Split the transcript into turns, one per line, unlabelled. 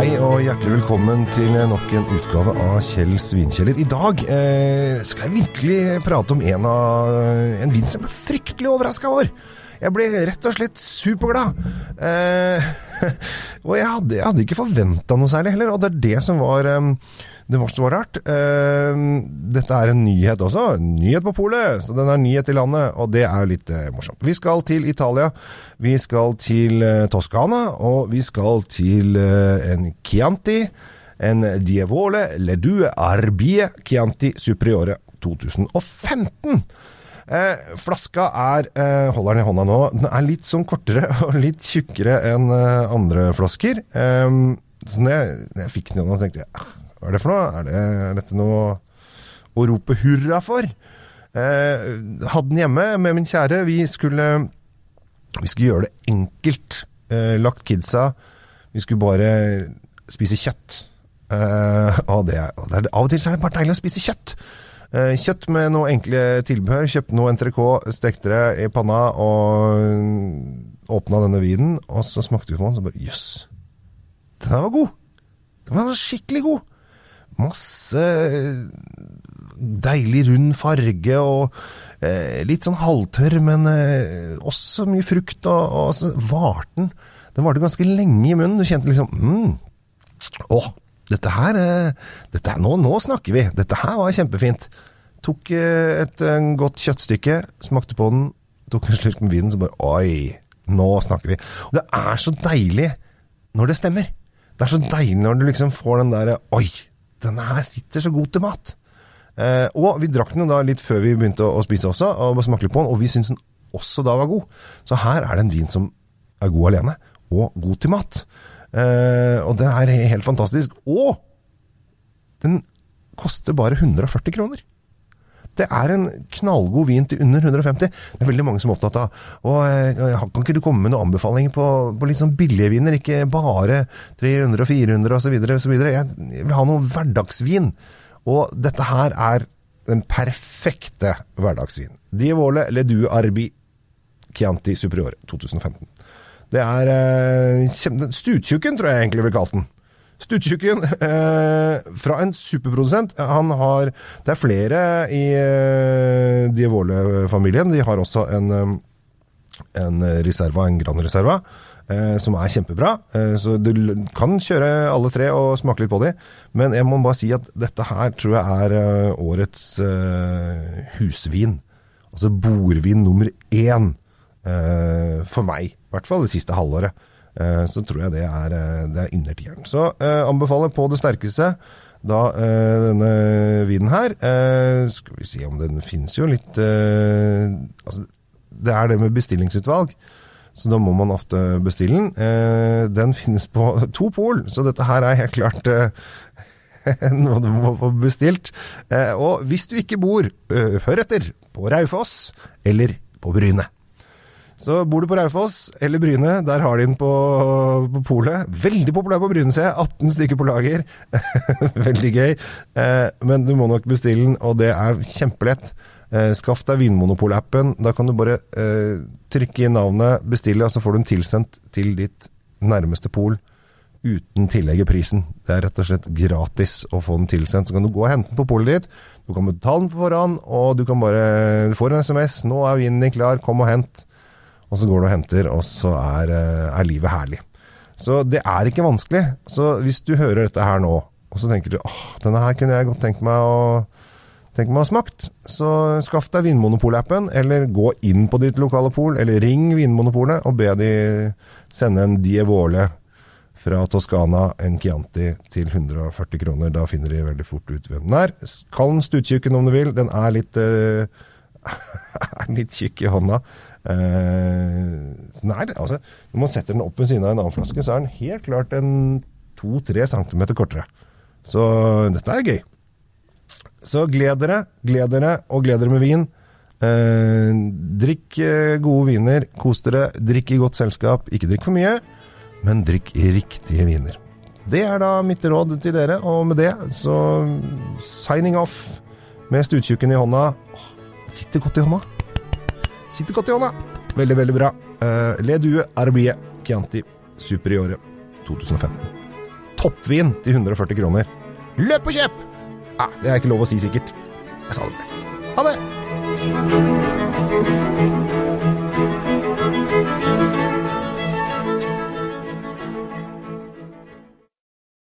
Hei og hjertelig velkommen til nok en utgave av Kjell Svinkjeller. I dag eh, skal jeg virkelig prate om en, av, en vin som jeg ble fryktelig overraska over. Jeg ble rett og slett superglad. Eh, og jeg hadde, jeg hadde ikke forventa noe særlig heller, og det er det som var um, det var så rart. Uh, dette er en nyhet også. Nyhet på polet, så den er nyhet i landet, og det er jo litt uh, morsomt. Vi skal til Italia. Vi skal til uh, Toskana, og vi skal til en Chianti. En Dievole Le Due Arbie Chianti Superiore 2015. flaska er Holder den i hånda nå. Den er litt sånn kortere og litt tjukkere enn andre flasker. så når jeg, når jeg fikk den, tenkte jeg hva er det for noe? Er, det, er dette noe å rope hurra for? Eh, hadde den hjemme med min kjære. Vi skulle, vi skulle gjøre det enkelt. Eh, lagt kidsa. Vi skulle bare spise kjøtt. Eh, og det, det er, av og til så er det bare deilig å spise kjøtt. Eh, kjøtt med noe enkle tilbehør. Kjøpte noe entrecôte, stekte det i panna og åpna denne vinen. Og så smakte vi på den, så bare jøss. Yes, den her var god! Den var skikkelig god! Masse deilig rund farge og eh, litt sånn halvtørr, men eh, også mye frukt. Og, og så varte den. Den varte ganske lenge i munnen. Du kjente liksom mm, Å, dette her eh, dette, nå, nå, snakker vi! Dette her var kjempefint. Tok eh, et godt kjøttstykke, smakte på den, tok en slurk med vinen, så bare Oi! Nå snakker vi. Og det er så deilig når det stemmer. Det er så deilig når du liksom får den derre Oi! denne her sitter så god til mat. Eh, og vi drakk den jo da litt før vi begynte å, å spise også, og smakte litt på den, og vi syntes den også da var god. Så her er det en vin som er god alene, og god til mat. Eh, og den er helt fantastisk. Og den koster bare 140 kroner. Det er en knallgod vin til under 150. Det er veldig mange som er opptatt av. Og uh, Kan ikke du komme med noen anbefalinger på, på litt sånn billige viner, ikke bare 300 og 400 osv. osv. Jeg vil ha noe hverdagsvin. Og dette her er den perfekte hverdagsvin. Dievole Ledu Arbi Chianti Superiore 2015. Det er eh, Stuttjukken, tror jeg egentlig vil kalle den. Stuttjukken eh, fra en superprodusent. Han har Det er flere i eh, Dievole-familien. De har også en, eh, en reserva, en Grand Reserva, eh, som er kjempebra. Eh, så du kan kjøre alle tre og smake litt på de. Men jeg må bare si at dette her tror jeg er eh, årets husvin. Altså bordvin nummer én. For meg, i hvert fall det siste halvåret. Eh, så tror jeg det er, eh, det er innertieren. Så eh, anbefaler på det sterkeste da denne vinen her. Skal vi se om den finnes jo litt Altså, det er det med bestillingsutvalg. Så da må man ofte bestille den. Den finnes på to pol, så dette her er helt klart noe du må få bestilt. Og hvis du ikke bor, hør etter, på Raufoss eller på Bryne. Så bor du på Raufoss eller Bryne, der har de den på, på polet. Veldig populær på Bryne, ser jeg. 18 stykker på lager. Veldig gøy. Eh, men du må nok bestille den, og det er kjempelett. Eh, skaff deg Vinmonopol-appen. Da kan du bare eh, trykke inn navnet, bestille, og så får du den tilsendt til ditt nærmeste pol uten tillegg i prisen. Det er rett og slett gratis å få den tilsendt. Så kan du gå og hente den på polet ditt. Du kan betale den på forhånd, og du kan bare få en SMS. 'Nå er vinen din klar, kom og hent' og så går du og henter, og så er, eh, er, livet herlig. Så det er ikke vanskelig. Så hvis du hører dette her nå, og så tenker du åh, denne her kunne jeg godt tenkt meg å tenke meg å ha smakt, så skaff deg Vinmonopol-appen, eller gå inn på ditt lokale pol, eller ring Vinmonopolet og be de sende en Dievole fra Toskana, en Chianti, til 140 kroner. Da finner de veldig fort ut hvem den er. Kall den stuttjukken om du vil. Den er litt, uh, litt tjukk i hånda. Uh, nei, altså, når man setter den opp ved siden av en annen flaske, så er den helt klart en to-tre centimeter kortere. Så dette er gøy. Så gled dere, gled dere, og gled dere med vin. Eh, drikk uh, gode viner, kos dere, drikk i godt selskap. Ikke drikk for mye, men drikk riktige viner. Det er da mitt råd til dere, og med det så signing off med stuttjukken i hånda. Sitter godt i hånda. Sitter godt i hånda. Veldig, veldig bra. Eh, uh, Le Due Arbie Chianti Superiore 2015. Toppvin til 140 kroner. Løp og kjøp! Ah, det er ikke lov å si sikkert. Jeg sa det. Ha det!